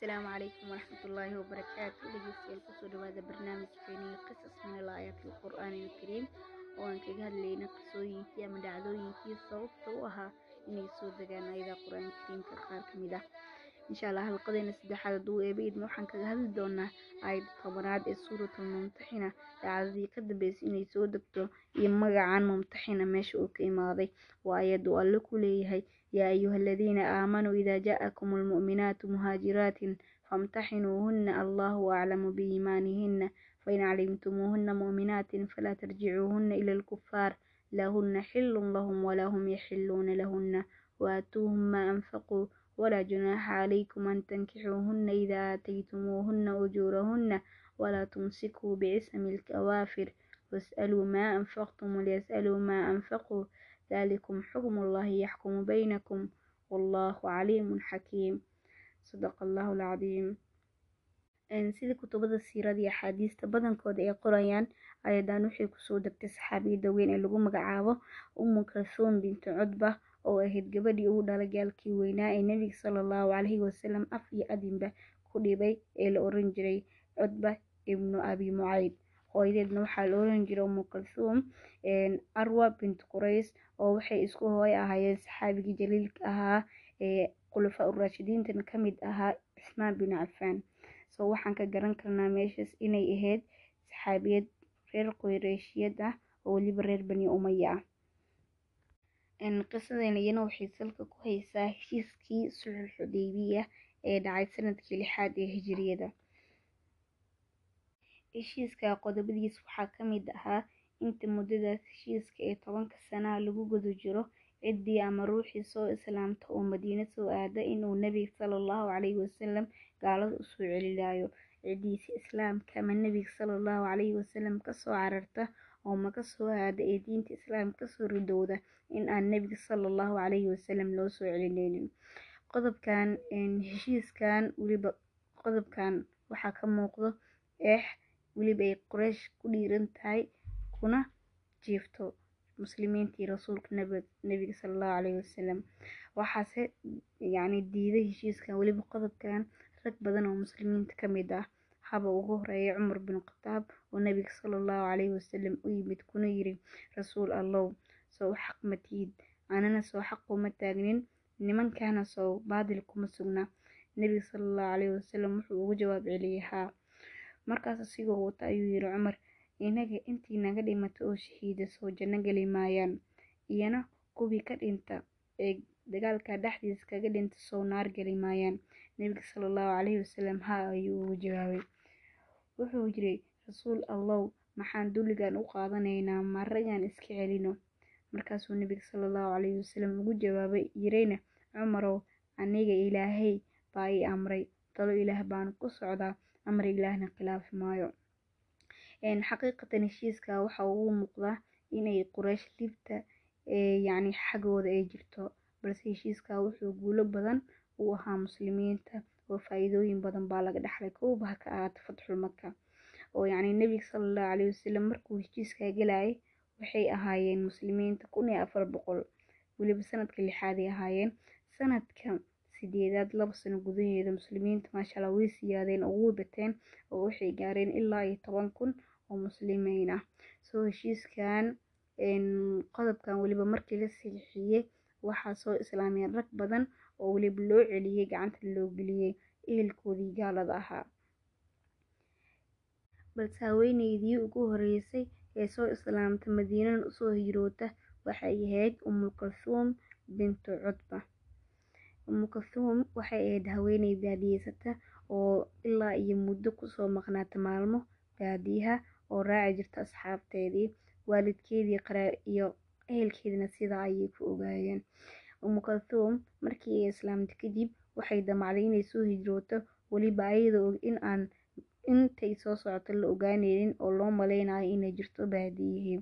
asalaamu calaykum waraxmatullaahi wabarakaatu dhegeystayaal ku soo dhawaada barnaamijkeeni qisas min al aayaati alqur'aani alkariim oo aan kaga hadlayna qisooyinkii ama dhacdooyinkii sababta u ahaa inay soo degaan ayadaha qur'aanka kariimka qaar ka mid ah insha allah halqadeena saddexaad hadduu eeba idma waxaan kaga hadli doonaa aayadda tobanaad ee suuratul mumtaxina dhacdadii ka dambeysay inay soo degto iyo magacan mumtaxina meesha uu ka imaaday waa ayad uu alle ku leeyahay يا أيها الذين آمنوا إذا جاءكم المؤمنات مهاجرات فامتحنوهن الله أعلم بإيمانهن فإن علمتموهن مؤمنات فلا ترجعوهن إلى الكفار لهن حل لهم ولا هم يحلون لهن وآتوهم ما أنفقوا ولا جناح عليكم أن تنكحوهن إذا آتيتموهن أجورهن ولا تمسكوا بعسم الكوافر واسألوا ما أنفقتم وليسألوا ما أنفقوا ذلكم حكم الله يحكم بينكم والله عليم حكيم صدق الله العظيم sida kutubada siirada iyo axaadiista badankooda ay qorayaan ayadan waxay kusoo degtay saxaabiyada weyn ee lagu magacaabo umu kalsuum bintu cudba oo ahayd gabadhii ugu dhalay gaalkii weynaa ee nebiga sala allahu calayhi wasalam af iyo adinba ku dhibay ee la oran jiray cudba ibnu abi mucayd hooyadeedna waxaa la oran jiray umu kalsuum arwa bintu qurays oo waxay isku hooy ahaayeen saxaabigii jaliilka ahaa ee khulafaa uraashidiintan ka mid ahaa cismaan bin cafaan so waxaan ka garan karnaa meeshaas inay ahayd saxaabiyad reer qoyreeshiyad ah oo weliba reer bani umaya ah. Qisadeena iyana waxay salka ku haysaa heshiiskii sulxul xudeybiya ee dhacay sannadkii lixaad ee hijiriyada heshiiska qodobadiis waxaa ka mid ahaa inta muddadaas heshiiska ee tobanka sanaha lagu guda jiro ciddii ama ruuxii soo islaamta oo madiino soo aada inuu nebiga sala allahu calayhi wasalam gaalada u soo celilaayo ciddiisi islaamka ama nebiga sala allahu calayhi wasalam ka soo cararta oo maka soo aada ee diinta islaamka ka soo ridowda in aan nebiga sala allahu calayhi wasalam loo soo celineynin qodobkan heshiiskan weliba qodobkan waxaa ka muuqdo eex weliba ay qoreysh ku dhiiran tahay kuna jiifto muslimiintii rasuulka nebiga sala allahu calayhi wasalam waxaase yacni diiday heshiiskan weliba qodobkan rag badan oo muslimiinta ka mid ah. Haba ugu horreeya cumar bin khataab oo nebiga sala allahu calayhi wasalam u yimid kuna yiri rasuul allow sow xaq ma tiid anana soo xaq kuma taagnin nimankana sow baadil kuma sugna. Nebiga sala allahu calayhi wasalam wuxuu ugu jawaab celiyay haa markaas asigoo wata ayuu yiri cumar inaga intii naga dhimata oo shahiida soo janno geli maayaan iyana kuwii ka dhinta ee dagaalka dhexdiisa kaga dhinta soo naar geli maayaan. Nebiga sala allahu calayhi wasalam haa ayuu ugu jawaabay. Wuxuu yiri rasuul allow maxaan dulligan u qaadanaynaa maragaan iska celino. Markaasuu nebiga sala allahu calayhi wasalam ugu jawaabay yirayna cumarow aniga ilaahay baa ii amray talo ilaah baanu ku socdaa amar ilaahna khilaafi maayo. Xaqiiqatan heshiiska waxa ugu muuqdaa inay quraysh libta yacni xaggooda ay jirto balse heshiiska wuxuu guulo badan u ahaa muslimiinta oo faa-iidooyin badan baa laga dhexlay kowba ha ka ahaato fatxul maka oo yacni nebiga sala allahu calayhi wasalam markuu heshiiskaa gelayay waxay ahaayeen muslimiinta kun iyo afar boqol weliba sanadka lixaad ay ahaayeen. Sanadka sideedaad laba sano gudaheeda muslimiinta maasha allah way siyaadeen oo way bateen oo waxay gaareen ilaa iyo toban kun oo muslimiin ah. Soo heshiiskan qodobkan weliba markii la saxiixiyey waxaa soo islaameen rag badan oo weliba loo celiyey gacanta loo geliyey ehelkoodii gaalada ahaa. Balse haweeneydii ugu horeysay ee soo islaamta madiinana u soo hiroota waxay ahayd umu kalsuum bintu cudba umu kalsuum waxay ahayd haweeney baadiyeysata oo ilaa iyo muddo ku soo maqnaata maalmo baadiyaha oo raaci jirta asxaabteedii waalidkeedii iyo ehelkeedina sidaa ayay ku ogaayeen. Umu kalsuum markii ay islaamta kadib waxay damacday inay soo hijrooto weliba ayada og in aan intay soo socoto la ogaaneynin oo loo maleynayo inay jirto baadiyihii.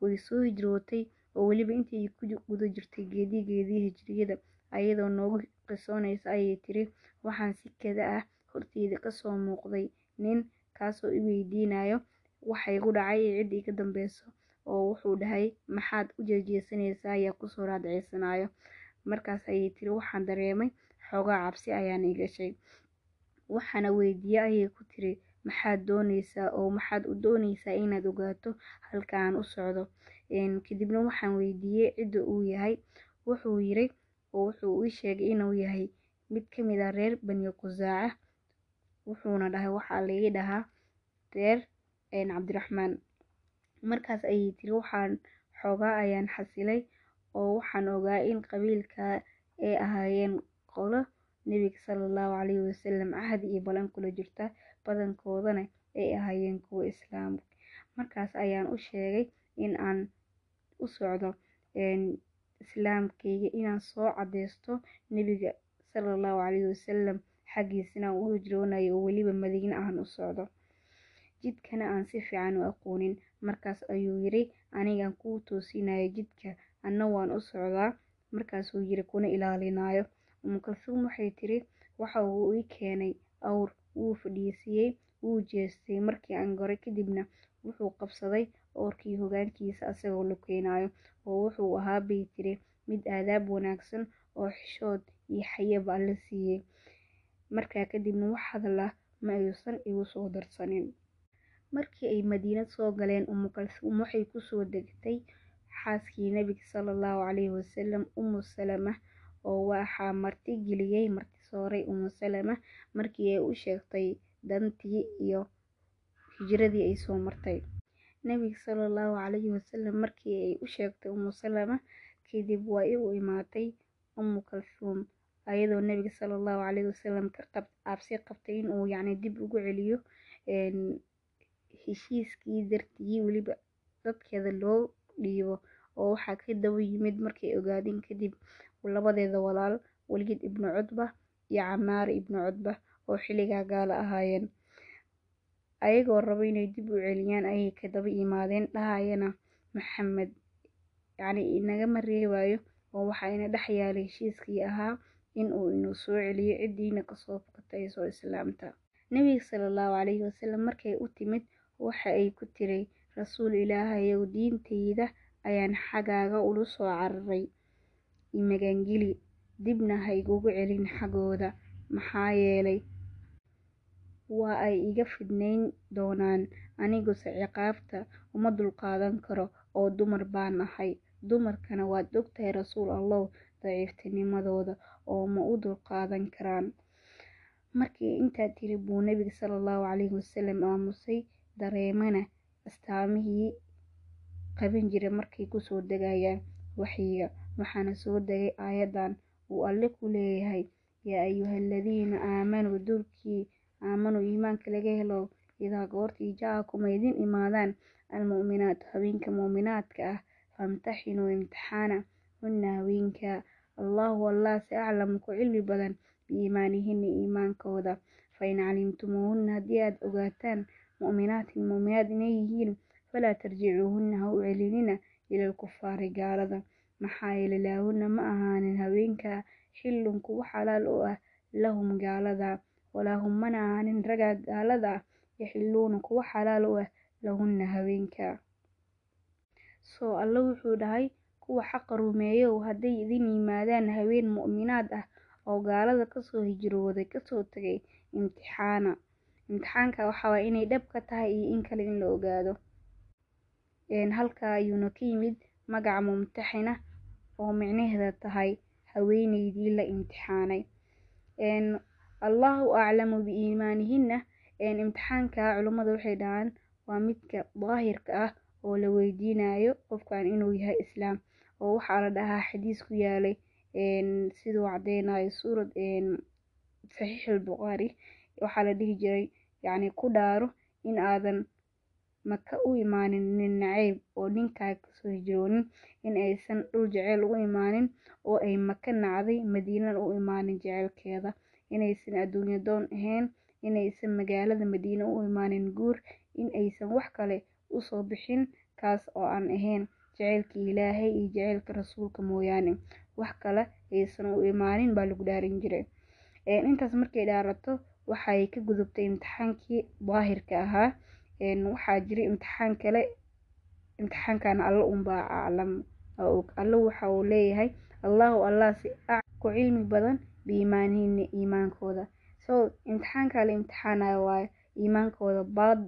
Way soo hijrootay oo weliba intii ku guda jirtay geedii geedii hijriyada ayadoo noogu qisoonaysa ayay tiri waxaan si kada ah horteeda ka soo muuqday nin kaasoo i weydiinayo waxa igu dhacay iyo cidda iga dambeyso oo wuxuu dhahay maxaad u jeejeesanaysaa ayaa ku soo raadceysanayo markaas ayay tiri waxaan dareemay xoogaa cabsi ayaan i gashay. Waxaana weydiiyey ayay ku tiri maxaad doonaysaa? Oo maxaad u doonaysaa inaad ogaato halka aan u socdo? Kadibna waxaan weydiiyey cidda uu yahay wuxuu yiri oo wuxuu ii sheegay inuu yahay mid ka mid ah reer bani qusaaca wuxuuna dhahay waxaa laii dhahaa reer cabdiraxmaan. Markaas ayay tiri waxaan xoogaa ayaan xasilay oo waxaan ogaa in qabiilka ay ahaayeen qolo nebiga salallahu calayhi wasalam cahdi iyo ballan kula jirta badankoodana ay ahaayeen kuwo islaam markaas ayaan u sheegay in aan u socdo islaamkayga inaan soo cadeysto nebiga salallahu calayhi wasalam xaggiisana aan u hijroonayo oo weliba madiine aan u socdo. Jidkana aan si fiican u aqoonin. Markaas ayuu yiri anigaan kuu toosinaya jidka anna waan u socdaa. Markaasuu yiri kuna ilaalinayo umu kalsuum waxay tiri waxa uu ii keenay awr wuu fadhiisiiyey wuu jeestay. Markii aan goray kadibna wuxuu qabsaday oorkii hogaankiisa asagoo la keenayo oo wuxuu ahaa bay tiri mid aadaab wanaagsan oo xishood iyo xayaba alla siiyey markaa kadibna wax hadal ah ma aysan igu soo darsanin. Markii ay madiina soo galeen umu waxay ku soo degtay xaaskii nebiga salallahu calayhi wasalam umu salama oo waxaa marti geliyey marti sooray umu salama markii ay u sheegtay dantii iyo hijradii ay soo martay nebiga salallahu calayhi wasalam markii ay u sheegtay umu salama kadib waa u imaatay umu kalsuum ayadoo nebiga salallahu calayhi wasalam ka cabsi qabtay in uu yacni dib ugu celiyo heshiiskii dartii weliba dadkeeda loo dhiibo oo waxaa ka daba yimid markay ogaadeen kadib labadeeda walaal waliid ibnu cutba iyo camaar ibnu cutba oo xilligaa gaalo ahaayeen ayagoo rabo inay dib u celiyaan ayay ka daba yimaadeen dhahayana maxamed yacni inagama reebayo oo waxaa ina dhex yaalay heshiiskii ahaa in uu inuu soo celiyo ciddiina ka soo fakatay ee soo islaamta. Nebiga salallahu calayhi wasalam markay u timid waxa ay ku tiri rasuul ilaahayow diintayda ayaan xaggaaga ula soo cararay. Imagangeli dibna ha igugu celin xaggooda maxaa yeelay waa ay iga fidnayn doonaan aniguse ciqaabta uma dulqaadan karo oo dumar baan ahay. Dumarkana waad ogtahay rasuul allow daciiftinimadooda oo ma u dulqaadan karaan. Markii intaa tiri buu nebiga salallahu calayhi wasalam aamusay dareemana astaamihii qaban jiray markay ku soo degayaan waxyiga waxaana soo degay aayadan uu alle ku leeyahay yaa ayuha aladiina aamanuu dulkii aamanuu iimaanka laga helo idaa goortii jaakum idin imaadaan almu'minaat haweenka mu'minaadka ah famtaxinuu imtixaana hunna haweenka allahu allaase aclamu ku cilmi badan biiimaanihina iimaankooda. Fain calimtumuuhunna haddii aad ogaataan mu'minaatin mu'minaad inay yihiin falaa tarjicuuhunna ha u celinina ila alkufaari gaalada. Maxaa yeelay laahunna ma ahaanin haweenka xillun kuwo xalaal u ah lahum gaalada walaa hum mana ahaanin ragaa gaalada ah yaxilluuna kuwo xalaal u ah lahunna haweenka. Soo alle wuxuu dhahay kuwa xaqa rumeeyow hadday idin yimaadaan haween mu'minaad ah oo gaalada ka soo hijrooday ka soo tagay imtixaana. Imtixaanka waxaa waaya inay dhab ka tahay iyo in kale in la ogaado. Halkaa ayuuna ka yimid magaca mumtaxina oo micnaheeda tahay haweeneydii la imtixaanay allahu aclamu biiimaanihinna imtixaanka culimmada waxay dhahaan waa midka daahirka ah oo la weydiinayo qofkan inuu yahay islaam oo waxaa la dhahaa xadiis ku yaalay siduu cadeynayo suurad saxiix albukhaari waxaa la dhihi jiray yacni ku dhaaro in aadan maka u imaanin nin nacayb oo ninkaaga ka soo hijroonin in aysan dhul jeceyl u imaanin oo ay maka nacday madiinana u imaanin jeceylkeeda inaysan adduunyo doon ahayn inaysan magaalada madiine u imaanin guur in aysan wax kale u soo bixin kaas oo aan ahayn jaceylka ilaahay iyo jaceylka rasuulka mooyaane. Wax kale aysan u imaanin baa lagu dhaarin jiray. Intaas markay dhaarato waxay ka gudubtay imtixaankii daahirka ahaa. Waxaa jiray imtixaan kale imtixaankana alla unbaa aclam alla waxa uu leeyahay allahu allah si ku cilmi badan iimaankooda so imtixaanka la imtixaanayo waaye iimaankooda baad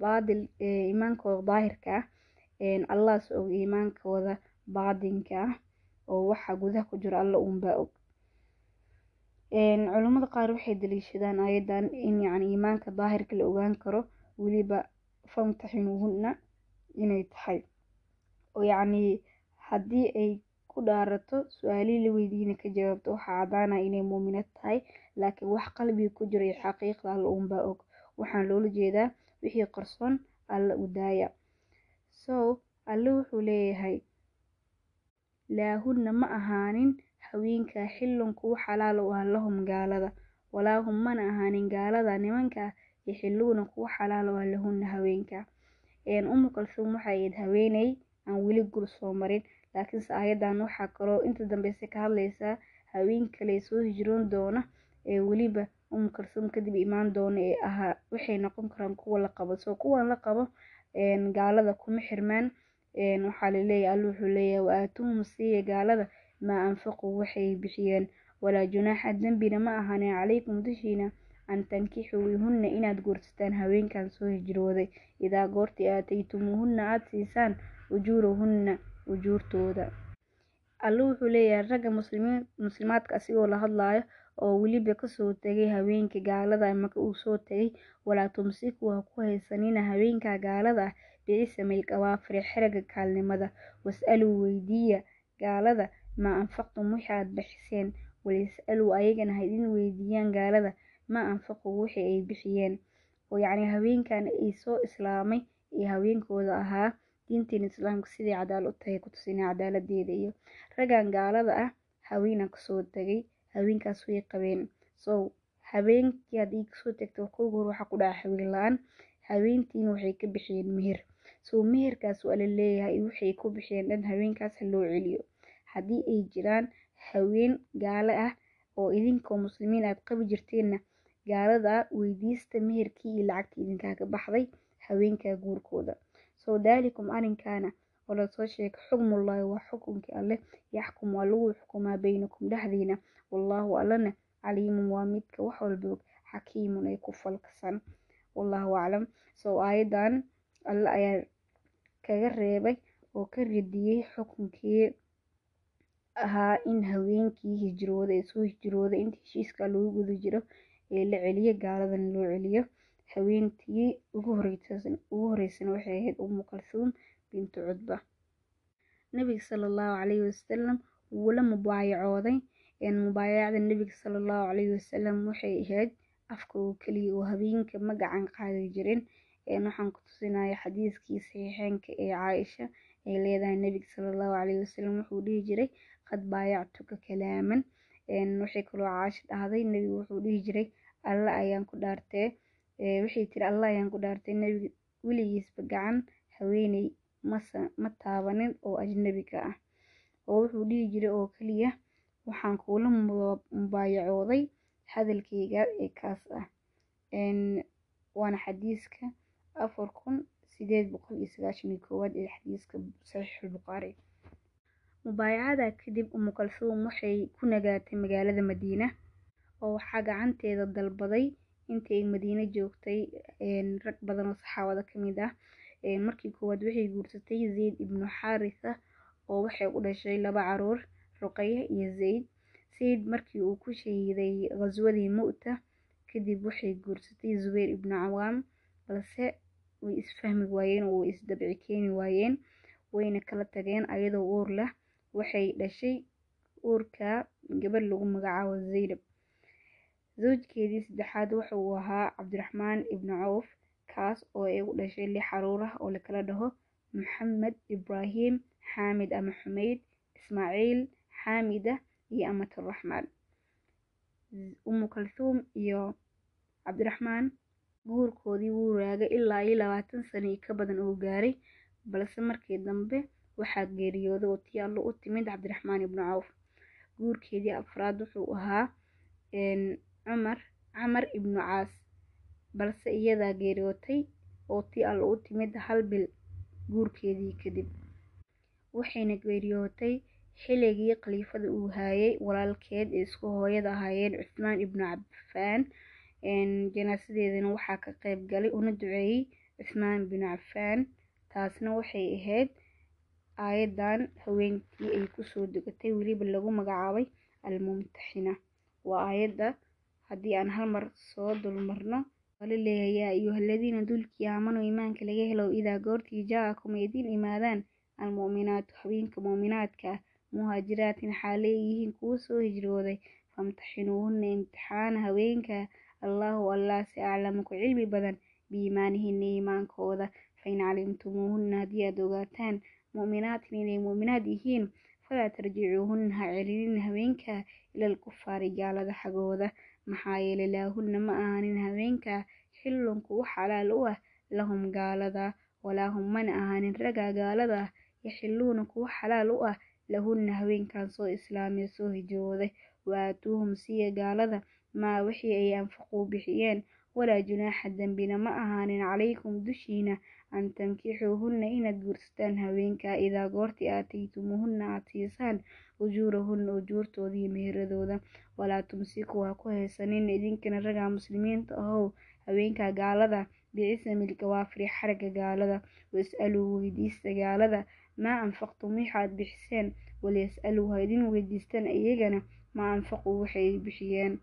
baadil iimaankooda daahirka ah allah og iimaankooda baadinka ah oo waxa gudaha ku jiro alla uunbaa og culimmada qaar waxay daliishadaan ayadan in yacni iimaanka daahirka la ogaan karo weliba famtaxinuuhunna inay tahay oo yacni haddii ay ku dhaarato su'aalihii la weydiina ka jawaabto waxaa caddaanaya inay muuminad tahay laakiin wax qalbiga ku jira iyo xaqiiqda alla uunbaa og. Waxaan loola jeedaa wixii qarsoon alla u daaya. So alle wuxuu leeyahay laahunna ma ahaanin haweenkaa xillun kuwa xalaal u ah lahum gaalada. Walaahum mana ahaanin gaalada nimankaa yaxiluuna kuwa xalaal u ah lahunna haweenkaa umu kalsuum waxay ahayd haweeney aan weli gur soo marin laakiinse aayadan waxaa kaloo inta dambeyse ka hadlaysaa haween kale soo hijroon doona ee weliba umu kadib imaan doona ee ahaa waxay noqon karaan kuwa la qabo. Soo kuwan la qabo gaalada kuma xirmaan. Waxaa la leeyahay alla wuxuu leeyahay wa aatuuhum siiya gaalada maa anfaquu? Waxay bixiyeen walaa junaaxa dembina ma ahaanin calaykum dushiina an tankixuuhunna inaad guursataan haweenkan soo hijrooday. Idaa goortii aataytumuuhunna aada siisaan ujuurahunna ujuurtooda alle wuxuu leeyahay ragga muslimaadka asigoo la hadlaayo oo weliba ka soo tegay haweenka gaalada maka uu soo tegay walaa tumsiku ha ku haysanina haweenka gaalada ah qawaafire xeraga kaalnimada. Was-aluu weydiiya gaalada maa anfaqtum wixii aad bixiseen. Walyas-aluu ayagana ha idin weydiiyaan gaalada maa anfaquu wixii ay bixiyeen. Oo yacni haweenkan ay soo islaamay iyo haweenkooda ahaa diinteena islaamka sidai cadaal u tahay ku tusinay cadaaladeeda iyo raggan gaalada ah haweenaa ka soo tegay haweenkaas way qabeen. So habeenkii haddii ka soo tegto kooga hor waxaa ku dhaca haween la'aan haweentiina waxay ka bixiyeen meher. So meherkaas waa la leeyahay waxay ku bixiyeen dhan haweenkaas ha loo celiyo. Haddii ay jiraan haween gaalo ah oo idinkoo muslimiin aad qabi jirteenna gaalada weydiista meherkii iyo lacagtii idinkaaga baxday haweenkaa guurkooda so daalikum arrinkaana oo la soo sheegay xukmullaahi waa xukunkii alleh yaxkum waa lagu xukumaa baynakum dhexdiina. Wallaahu allana caliimun waa midka wax walba og xakiimun ee ku falkasan wallahu aclam. So aayadan alle ayaa kaga reebay oo ka radiyey xukunkii ahaa in haweenkii hijrooda ee soo hijrooda inta heshiiska lagu guda jiro ee la celiyo gaaladan loo celiyo haweentii ugu horeysana waxay ahayd umu kalsuum bintu cudba. Nabiga sala allahu calayhi wasalam wuu la mubaayacooday mubaayacada nabiga sala allahu calayhi wasalam waxay ahayd afka oo keliya oo habeenka ma gacan qaadi jirin waxaan ku tusinaya xadiiskii saxiixeenka ee caaisha ay leedahay nabiga sala allahu calayhi wasalam wuxuu dhihi jiray qad baayactuka kalaaman. Waxay kaloo caasho dhahday nabigu wuxuu dhihi jiray alla ayaan ku dhaartee waxay tiri alla ayaan ku dhaartay nabiga weligiisba gacan haweeney ma taabanin oo ajnabiga ah. Oo wuxuu dhihi jiray oo keliya waxaan kuula mubaayacooday hadalkayga ee kaas ah. Waana xadiiska afar kun sideed boqol iyo sagaashan iyo koowaad ee xadiiska saxiixulbukhaari mubaayacada kadib umu kalsuum waxay ku nagaatay magaalada madiina oo waxaa gacanteeda dalbaday intii madiine joogtay rag badan oo saxaabada ka mid ah. Markii koowaad waxay guursatay zayd ibnu xaarisa oo waxay u dhashay laba carruur ruqaya iyo zayd. Zayd markii uu ku shahiiday ghaswadii mu'ta kadib waxay guursatay zubayr ibnu cawaam balse way isfahmi waayeen oo way isdabci keeni waayeen wayna kala tageen ayadoo uur leh. Waxay dhashay uurka gabadh lagu magacaabo zaynab zawjkeedii saddexaad waxa uu ahaa cabdiraxmaan ibnu cawf kaas oo ay u dhashay lix carruur ah oo lakala dhaho maxamed ibraahim xaamid ama xumeyd ismaaciil xaamida iyo amaturaxmaan umu kalsuum iyo cabdiraxmaan guurkoodii wuu raagay ilaa iyo labaatan sano iyo ka badan oo gaaray balse markii dambe waxaa geeriyooday oo tii allo u timid cabdiraxmaan ibnu cawf. Guurkeedii afraad wuxuu ahaa camar ibnu caas balse iyadaa geeriyootay oo tii allo u timid hal bil guurkeedii kadib. Waxayna geeriyootay xilligii khaliifada uu hayay walaalkeed ee isku hooyada ahaayeen cuthmaan ibnu cafaan janaasadeedana waxaa ka qayb galay una duceeyey cuthmaan binu cafaan. Taasna waxay ahayd aayadan haweenkii ay ku soo degatay weliba lagu magacaabay almumtaxina. Waa aayadda haddii aan hal mar soo dulmarno wala leeyahay yaa ayuhaladiina dulkii aamanu iimaanka laga helo idaa goortii jaa-akum idiin imaadaan almu'minaatu haweenka mu'minaadka ah muhaajiraatin xaale yihiin kuwa soo hijrooday. Famtaxinuuhunna imtixaana haweenka allaahu allah si aclamu ku cilmi badan biimaanihinna iimaankooda. Fain calimtumuuhunna haddii aad ogaataan mu'minaatin inay mu'minaad yihiin falaa tarjicuuhunna ha celinina haweenka ilal kufaari gaalada xaggooda maxaa yeelay laahunna ma ahaanin haweenka xillun kuwo xalaal u ah. Lahum gaalada. Walaa hum mana ahaanin ragaa gaalada. Ah yaxilluuna kuwo xalaal u ah. Lahunna haweenkan soo islaamee soo hijrooday waatuuhum siiya gaalada. Maa wixii ay anfaquu bixiyeen walaa junaaxa dembina ma ahaanin calaykum dushiina an tankixuuhunna inaad guursataan haweenka idaa goortii aataytumuuhunna aad siisaan ujuurahunna ujuurtooda meheradooda walaa tumsikuu ha ku haysanin idinkana ragaa muslimiinta ahow haweenka gaalada bicismil gawaafiri xaragga gaalada was'aluu weydiista gaalada maa anfaqtum waxaad bixiseen walyas'aluu ha idin weydiistaan iyagana maa anfaquu waxay bixiyeen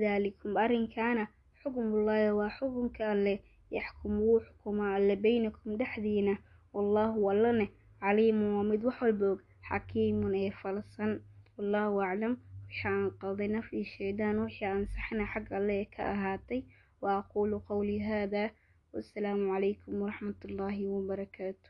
daalikum arrinkaana xukmullaahi waa xukunka alleh yaxkumu wuu xukumaa alle beynakum dhexdiina wallaahu allane caliimun waa mid wax walba og xakiimun ee falsan wallaahu aclam wixii aan qalday nafii shaydaan wixii aan saxna xag alle ka ahaatay wa aquulu qowlii haadaa wassalaamu calaykum waraxmatullaahi wabarakaatu